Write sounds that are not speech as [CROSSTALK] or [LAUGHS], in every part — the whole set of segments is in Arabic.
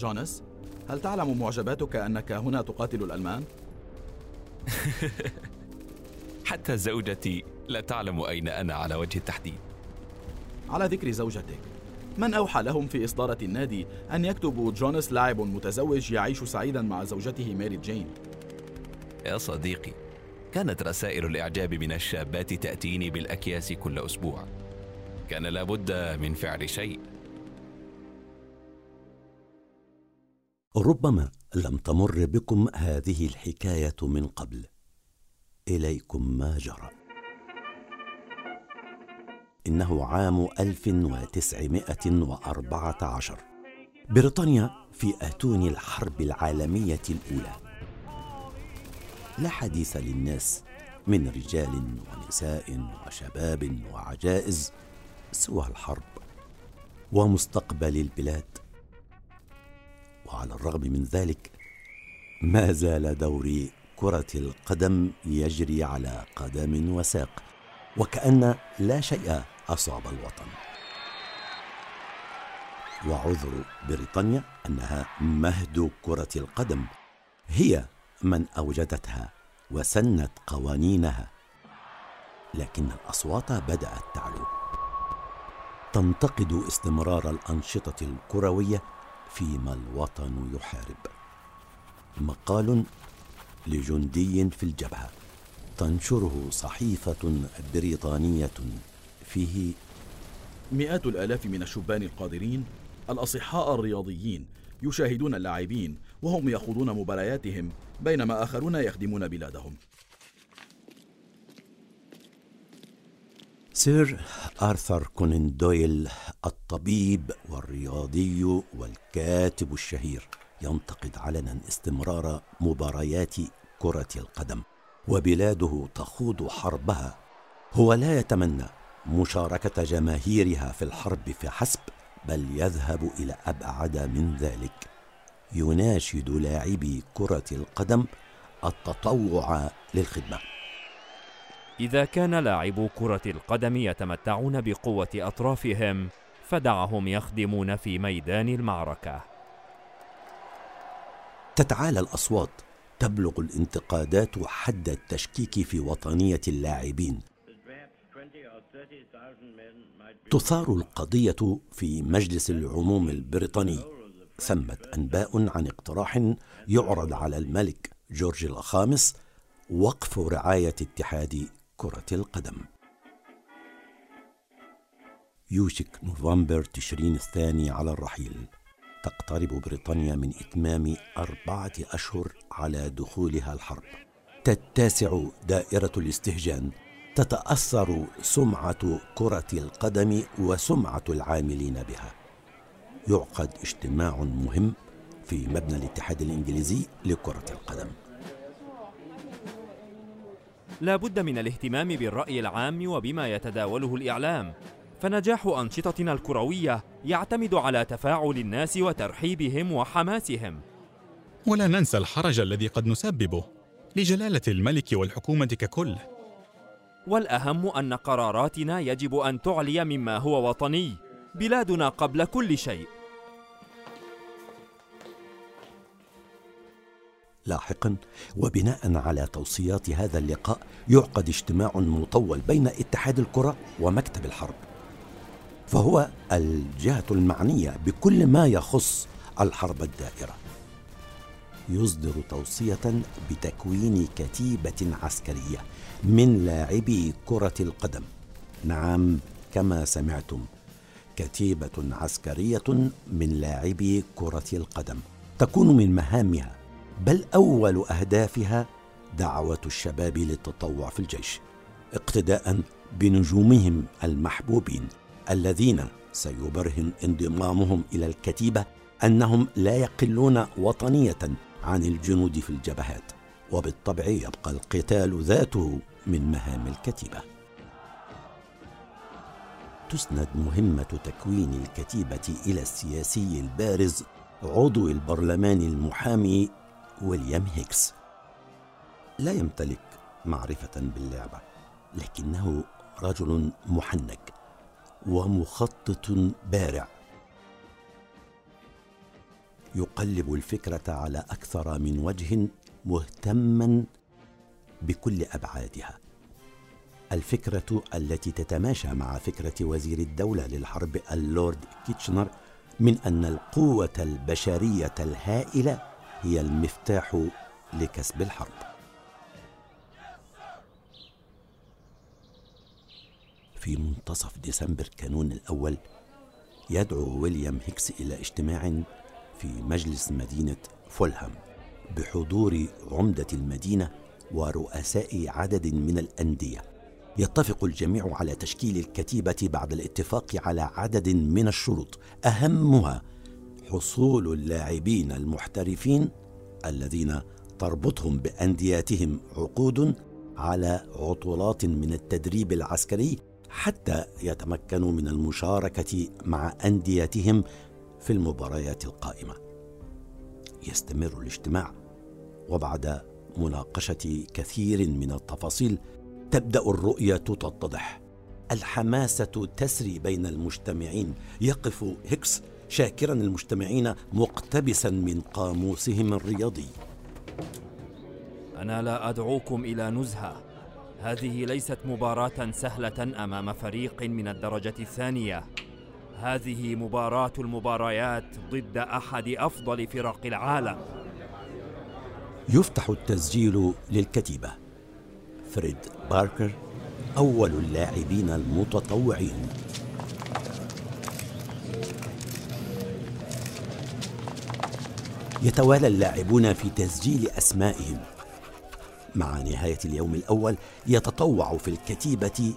جونس هل تعلم معجباتك أنك هنا تقاتل الألمان؟ [LAUGHS] حتى زوجتي لا تعلم أين أنا على وجه التحديد على ذكر زوجتك من أوحى لهم في إصدارة النادي أن يكتبوا جونس لاعب متزوج يعيش سعيدا مع زوجته ماري جين؟ يا صديقي كانت رسائل الإعجاب من الشابات تأتيني بالأكياس كل أسبوع كان لابد من فعل شيء ربما لم تمر بكم هذه الحكاية من قبل. إليكم ما جرى. إنه عام 1914 بريطانيا في أتون الحرب العالمية الأولى. لا حديث للناس من رجال ونساء وشباب وعجائز سوى الحرب ومستقبل البلاد. وعلى الرغم من ذلك ما زال دوري كرة القدم يجري على قدم وساق وكأن لا شيء أصاب الوطن. وعذر بريطانيا أنها مهد كرة القدم هي من أوجدتها وسنت قوانينها لكن الأصوات بدأت تعلو. تنتقد استمرار الأنشطة الكروية فيما الوطن يحارب. مقال لجندي في الجبهة. تنشره صحيفة بريطانية فيه مئات الآلاف من الشبان القادرين الأصحاء الرياضيين يشاهدون اللاعبين وهم يخوضون مبارياتهم بينما آخرون يخدمون بلادهم. سير آرثر كونان دويل الطبيب والرياضي والكاتب الشهير ينتقد علنا استمرار مباريات كرة القدم وبلاده تخوض حربها. هو لا يتمنى مشاركة جماهيرها في الحرب فحسب بل يذهب إلى أبعد من ذلك. يناشد لاعبي كرة القدم التطوع للخدمة. إذا كان لاعبو كرة القدم يتمتعون بقوة أطرافهم فدعهم يخدمون في ميدان المعركة. تتعالى الأصوات تبلغ الانتقادات حد التشكيك في وطنية اللاعبين. تثار القضية في مجلس العموم البريطاني. ثمت أنباء عن اقتراح يعرض على الملك جورج الخامس وقف رعاية اتحاد كرة القدم. يوشك نوفمبر تشرين الثاني على الرحيل. تقترب بريطانيا من إتمام أربعة أشهر على دخولها الحرب. تتسع دائرة الاستهجان. تتأثر سمعة كرة القدم وسمعة العاملين بها. يعقد اجتماع مهم في مبنى الاتحاد الإنجليزي لكرة القدم. لا بد من الاهتمام بالرأي العام وبما يتداوله الإعلام. فنجاح أنشطتنا الكروية يعتمد على تفاعل الناس وترحيبهم وحماسهم. ولا ننسى الحرج الذي قد نسببه لجلالة الملك والحكومة ككل. والأهم أن قراراتنا يجب أن تعلي مما هو وطني بلادنا قبل كل شيء. لاحقا وبناء على توصيات هذا اللقاء يعقد اجتماع مطول بين اتحاد الكرة ومكتب الحرب. فهو الجهة المعنية بكل ما يخص الحرب الدائرة. يصدر توصية بتكوين كتيبة عسكرية من لاعبي كرة القدم. نعم كما سمعتم كتيبة عسكرية من لاعبي كرة القدم تكون من مهامها بل أول أهدافها دعوة الشباب للتطوع في الجيش اقتداء بنجومهم المحبوبين الذين سيبرهن انضمامهم إلى الكتيبة أنهم لا يقلون وطنية عن الجنود في الجبهات وبالطبع يبقى القتال ذاته من مهام الكتيبة. تسند مهمة تكوين الكتيبة إلى السياسي البارز عضو البرلمان المحامي ويليام هيكس. لا يمتلك معرفة باللعبة لكنه رجل محنك ومخطط بارع. يقلب الفكرة على أكثر من وجه مهتما بكل أبعادها. الفكرة التي تتماشى مع فكرة وزير الدولة للحرب اللورد كيتشنر من أن القوة البشرية الهائلة هي المفتاح لكسب الحرب. في منتصف ديسمبر كانون الأول يدعو ويليام هيكس إلى اجتماع في مجلس مدينة فولهام بحضور عمدة المدينة ورؤساء عدد من الأندية. يتفق الجميع على تشكيل الكتيبة بعد الاتفاق على عدد من الشروط أهمها حصول اللاعبين المحترفين الذين تربطهم بأندياتهم عقود على عطلات من التدريب العسكري حتى يتمكنوا من المشاركة مع أنديتهم في المباريات القائمة. يستمر الاجتماع وبعد مناقشة كثير من التفاصيل تبدأ الرؤية تتضح. الحماسة تسري بين المجتمعين، يقف هيكس شاكرا المجتمعين مقتبسا من قاموسهم الرياضي. أنا لا أدعوكم إلى نزهة. هذه ليست مباراة سهلة أمام فريق من الدرجة الثانية. هذه مباراة المباريات ضد أحد أفضل فرق العالم. يفتح التسجيل للكتيبة. فريد باركر أول اللاعبين المتطوعين. يتوالى اللاعبون في تسجيل أسمائهم مع نهاية اليوم الأول يتطوع في الكتيبة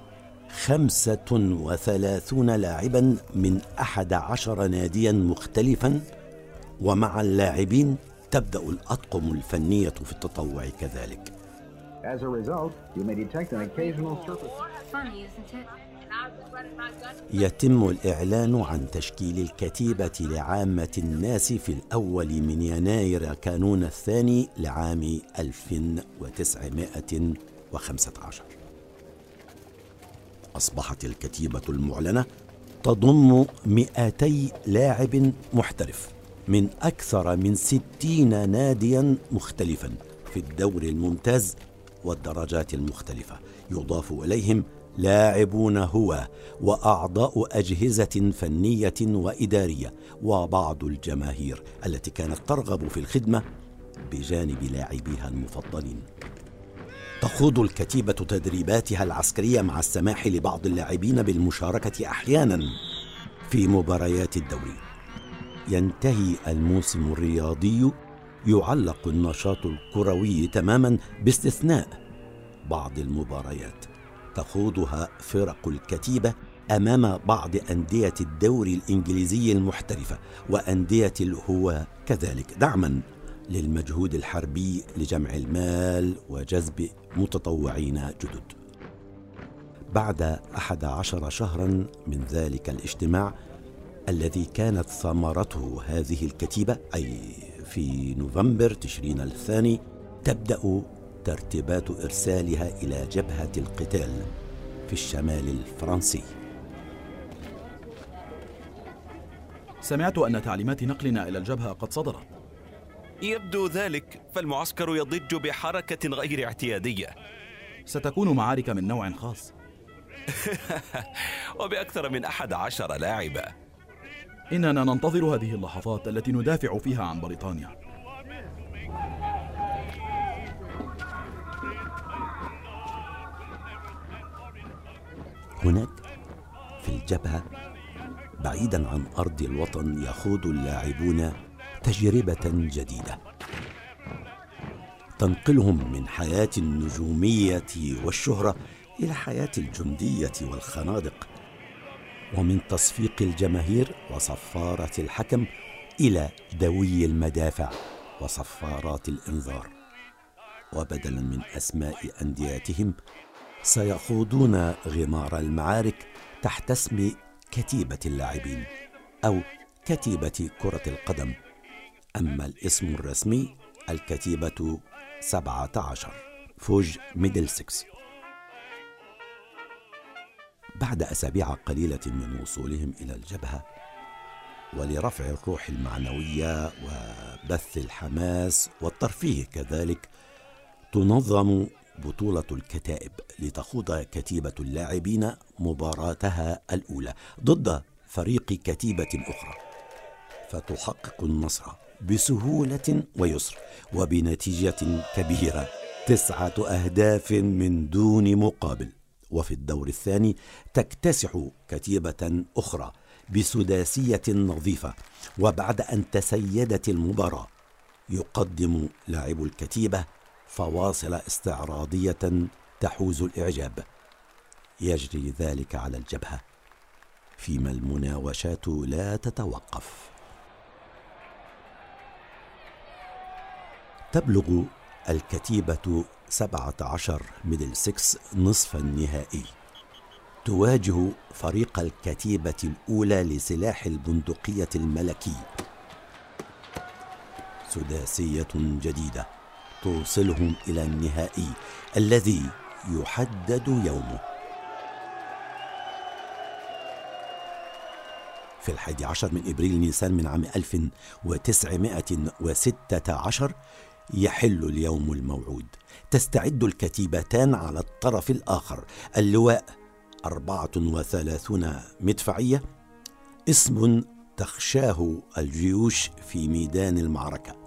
خمسة وثلاثون لاعبا من أحد عشر ناديا مختلفا ومع اللاعبين تبدأ الأطقم الفنية في التطوع كذلك As a result, you may detect an occasional surface. Funny, isn't it? يتم الإعلان عن تشكيل الكتيبة لعامة الناس في الأول من يناير كانون الثاني لعام 1915 أصبحت الكتيبة المعلنة تضم 200 لاعب محترف من أكثر من 60 ناديا مختلفا في الدور الممتاز والدرجات المختلفة يضاف إليهم لاعبون هو وأعضاء أجهزة فنية وإدارية وبعض الجماهير التي كانت ترغب في الخدمة بجانب لاعبيها المفضلين. تخوض الكتيبة تدريباتها العسكرية مع السماح لبعض اللاعبين بالمشاركة أحيانا في مباريات الدوري. ينتهي الموسم الرياضي يعلق النشاط الكروي تماما باستثناء بعض المباريات. تخوضها فرق الكتيبة أمام بعض أندية الدوري الإنجليزي المحترفة وأندية الهواة كذلك. دعما للمجهود الحربي لجمع المال وجذب متطوعين جدد. بعد أحد عشر شهرا من ذلك الاجتماع الذي كانت ثمرته هذه الكتيبة أي في نوفمبر تشرين الثاني تبدأ ترتيبات إرسالها إلى جبهة القتال في الشمال الفرنسي. سمعت أن تعليمات نقلنا إلى الجبهة قد صدرت. يبدو ذلك فالمعسكر يضج بحركة غير اعتيادية. ستكون معارك من نوع خاص. [LAUGHS] وبأكثر من أحد عشر لاعبا إننا ننتظر هذه اللحظات التي ندافع فيها عن بريطانيا. هناك في الجبهة بعيدا عن أرض الوطن يخوض اللاعبون تجربة جديدة. تنقلهم من حياة النجومية والشهرة إلى حياة الجندية والخنادق. ومن تصفيق الجماهير وصفارة الحكم إلى دوي المدافع وصفارات الإنذار. وبدلا من أسماء أندياتهم سيخوضون غمار المعارك تحت اسم كتيبة اللاعبين أو كتيبة كرة القدم. أما الاسم الرسمي الكتيبة 17 فوج ميدل سكس بعد أسابيع قليلة من وصولهم إلى الجبهة ولرفع الروح المعنوية وبث الحماس والترفيه كذلك تنظم بطولة الكتائب لتخوض كتيبة اللاعبين مباراتها الأولى ضد فريق كتيبة أخرى. فتحقق النصر بسهولة ويسر وبنتيجة كبيرة. تسعة أهداف من دون مقابل. وفي الدور الثاني تكتسح كتيبة أخرى بسداسية نظيفة. وبعد أن تسيدت المباراة يقدم لاعب الكتيبة فواصل استعراضية تحوز الإعجاب. يجري ذلك على الجبهة. فيما المناوشات لا تتوقف. تبلغ الكتيبة سبعة عشر ميدل سكس نصف النهائي. تواجه فريق الكتيبة الأولى لسلاح البندقية الملكي. سداسية جديدة. توصلهم إلى النهائي الذي يحدد يومه. في الحادي عشر من إبريل نيسان من عام 1916 يحل اليوم الموعود. تستعد الكتيبتان على الطرف الآخر. اللواء 34 مدفعية. اسم تخشاه الجيوش في ميدان المعركة.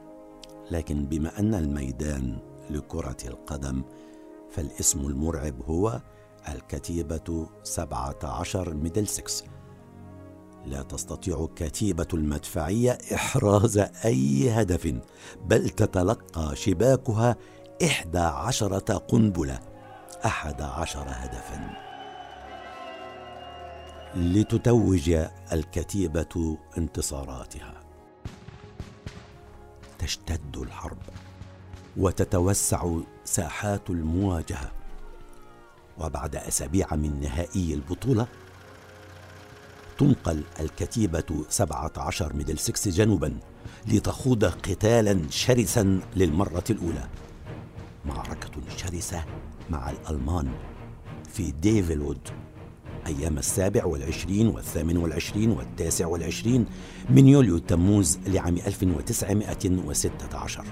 لكن بما أن الميدان لكرة القدم فالاسم المرعب هو الكتيبة 17 ميدل سكس لا تستطيع كتيبة المدفعية إحراز أي هدف بل تتلقى شباكها إحدى عشرة قنبلة أحد عشر هدفا. لتتوج الكتيبة انتصاراتها. تشتد الحرب وتتوسع ساحات المواجهة. وبعد أسابيع من نهائي البطولة تنقل الكتيبة 17 ميدل سكس جنوبا لتخوض قتالا شرسا للمرة الأولى. معركة شرسة مع الألمان في ديفلود. أيام السابع والعشرين والثامن والعشرين والتاسع والعشرين من يوليو تموز لعام 1916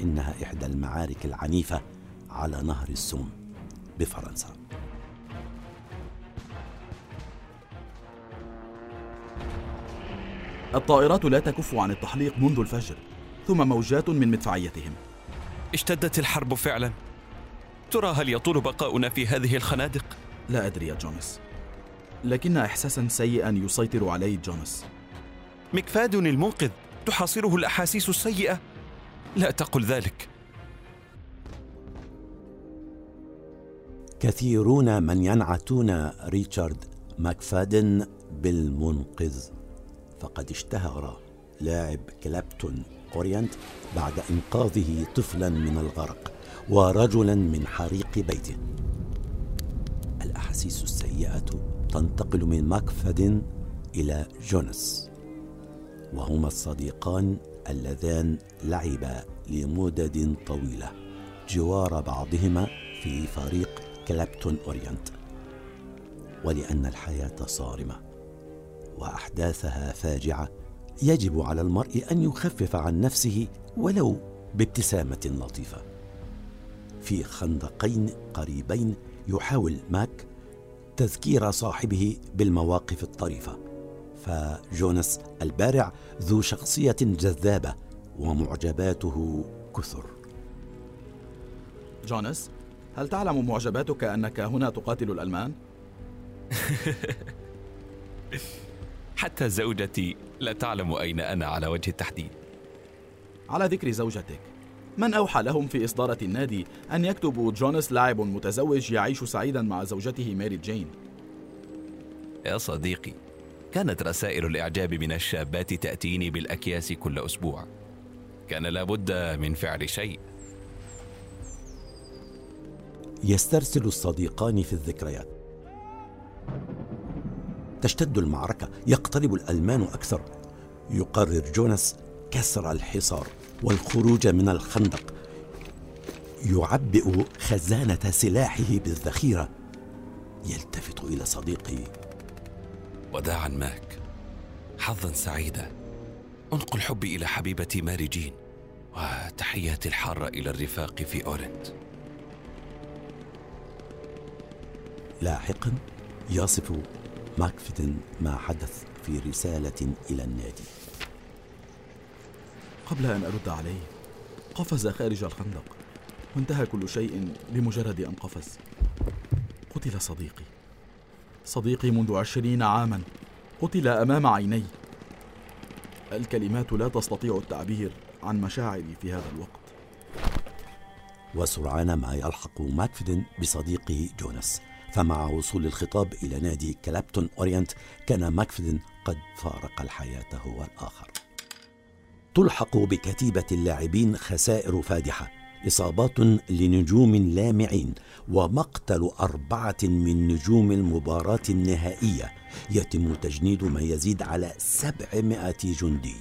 إنها إحدى المعارك العنيفة على نهر السوم بفرنسا. الطائرات لا تكف عن التحليق منذ الفجر ثم موجات من مدفعيتهم. اشتدت الحرب فعلا. ترى هل يطول بقاؤنا في هذه الخنادق؟ لا أدري يا جونس. لكن إحساسا سيئا يسيطر علي جونس. مكفاد المنقذ تحاصره الأحاسيس السيئة. لا تقل ذلك. كثيرون من ينعتون ريتشارد ماكفادن بالمنقذ. فقد اشتهر لاعب كلابتون أورينت بعد إنقاذه طفلا من الغرق ورجلا من حريق بيته. الأحاسيس السيئة تنتقل من ماكفادن إلى جونس وهما الصديقان اللذان لعبا لمدد طويلة جوار بعضهما في فريق كلابتون أورينت. ولأن الحياة صارمة وأحداثها فاجعة يجب على المرء أن يخفف عن نفسه ولو بابتسامة لطيفة. في خندقين قريبين يحاول ماك تذكير صاحبه بالمواقف الطريفة. فجونس البارع ذو شخصية جذابة ومعجباته كثر. جونس هل تعلم معجباتك أنك هنا تقاتل الألمان؟ [LAUGHS] حتى زوجتي لا تعلم أين أنا على وجه التحديد. على ذكر زوجتك. من أوحى لهم في إصدارة النادي أن يكتبوا جونس لاعب متزوج يعيش سعيدا مع زوجته ماري جين. يا صديقي كانت رسائل الإعجاب من الشابات تأتيني بالأكياس كل أسبوع. كان لابد من فعل شيء. يسترسل الصديقان في الذكريات. تشتد المعركة يقترب الألمان أكثر. يقرر جوناس كسر الحصار. والخروج من الخندق. يعبئ خزانة سلاحه بالذخيرة. يلتفت إلى صديقه وداعا ماك. حظا سعيدا. أنقل حبي إلى حبيبتي ماري جين. وتحياتي الحارة إلى الرفاق في أورنت. لاحقا يصف ماكفيدن ما حدث في رسالة إلى النادي. قبل أن أرد عليه قفز خارج الخندق. وانتهى كل شيء بمجرد أن قفز. قتل صديقي. صديقي منذ عشرين عاما قتل أمام عيني. الكلمات لا تستطيع التعبير عن مشاعري في هذا الوقت. وسرعان ما يلحق ماكفيدن بصديقه جوناس. فمع وصول الخطاب إلى نادي كلابتون أورينت كان ماكفيدن قد فارق الحياة هو الآخر. تلحق بكتيبة اللاعبين خسائر فادحة إصابات لنجوم لامعين ومقتل أربعة من نجوم المباراة النهائية يتم تجنيد ما يزيد على سبعمائة جندي.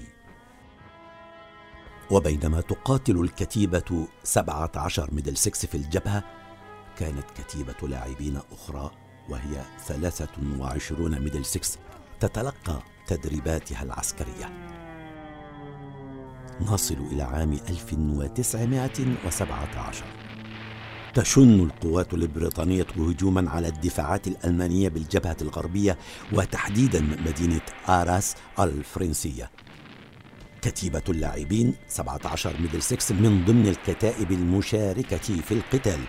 وبينما تقاتل الكتيبة سبعة عشر ميدل سكس في الجبهة كانت كتيبة لاعبين أخرى وهي ثلاثة وعشرون ميدل سكس تتلقى تدريباتها العسكرية. نصل إلى عام 1917 تشن القوات البريطانية هجوما على الدفاعات الألمانية بالجبهة الغربية وتحديدا مدينة آراس الفرنسية. كتيبة اللاعبين 17 ميدل سكس من ضمن الكتائب المشاركة في القتال.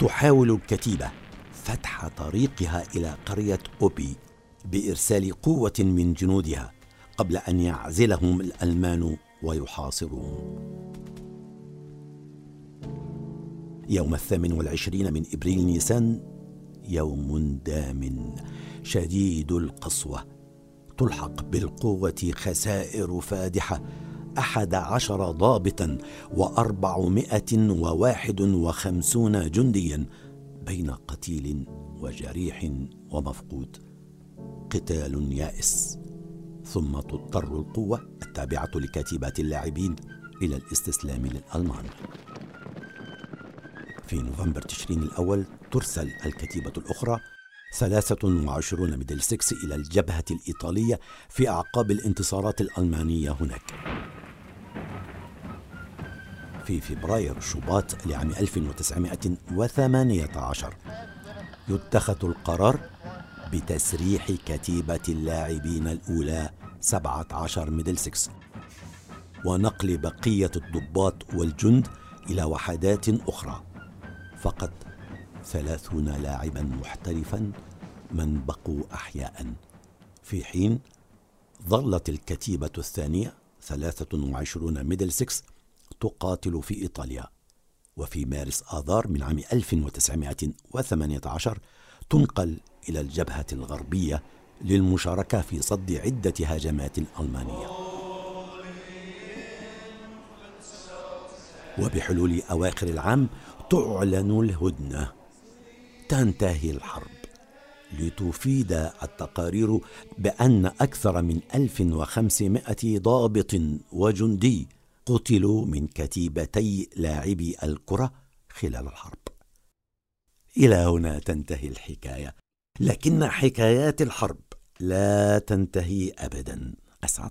تحاول الكتيبة فتح طريقها إلى قرية أوبي بإرسال قوة من جنودها قبل أن يعزلهم الألمان ويحاصرون. يوم الثامن والعشرين من إبريل نيسان يوم دام شديد القسوة. تلحق بالقوة خسائر فادحة. أحد عشر ضابطا وأربعمائة وواحد وخمسون جنديا بين قتيل وجريح ومفقود. قتال يائس. ثم تضطر القوة التابعة لكتيبات اللاعبين إلى الاستسلام للألمان. في نوفمبر تشرين الأول ترسل الكتيبة الأخرى 23 ميدل سكس إلى الجبهة الإيطالية في أعقاب الانتصارات الألمانية هناك. في فبراير شباط لعام 1918 يتخذ القرار بتسريح كتيبة اللاعبين الأولى 17 ميدل سكس ونقل بقية الضباط والجند إلى وحدات أخرى. فقط ثلاثون لاعبا محترفا من بقوا أحياء. في حين ظلت الكتيبة الثانية 23 ميدل سكس تقاتل في إيطاليا. وفي مارس آذار من عام 1918 تنقل إلى الجبهة الغربية للمشاركة في صد عدة هجمات ألمانية وبحلول أواخر العام تعلن الهدنة. تنتهي الحرب لتفيد التقارير بأن أكثر من 1500 ضابط وجندي قتلوا من كتيبتي لاعبي الكرة خلال الحرب. إلى هنا تنتهي الحكاية. لكن حكايات الحرب لا تنتهي ابدا. أسعد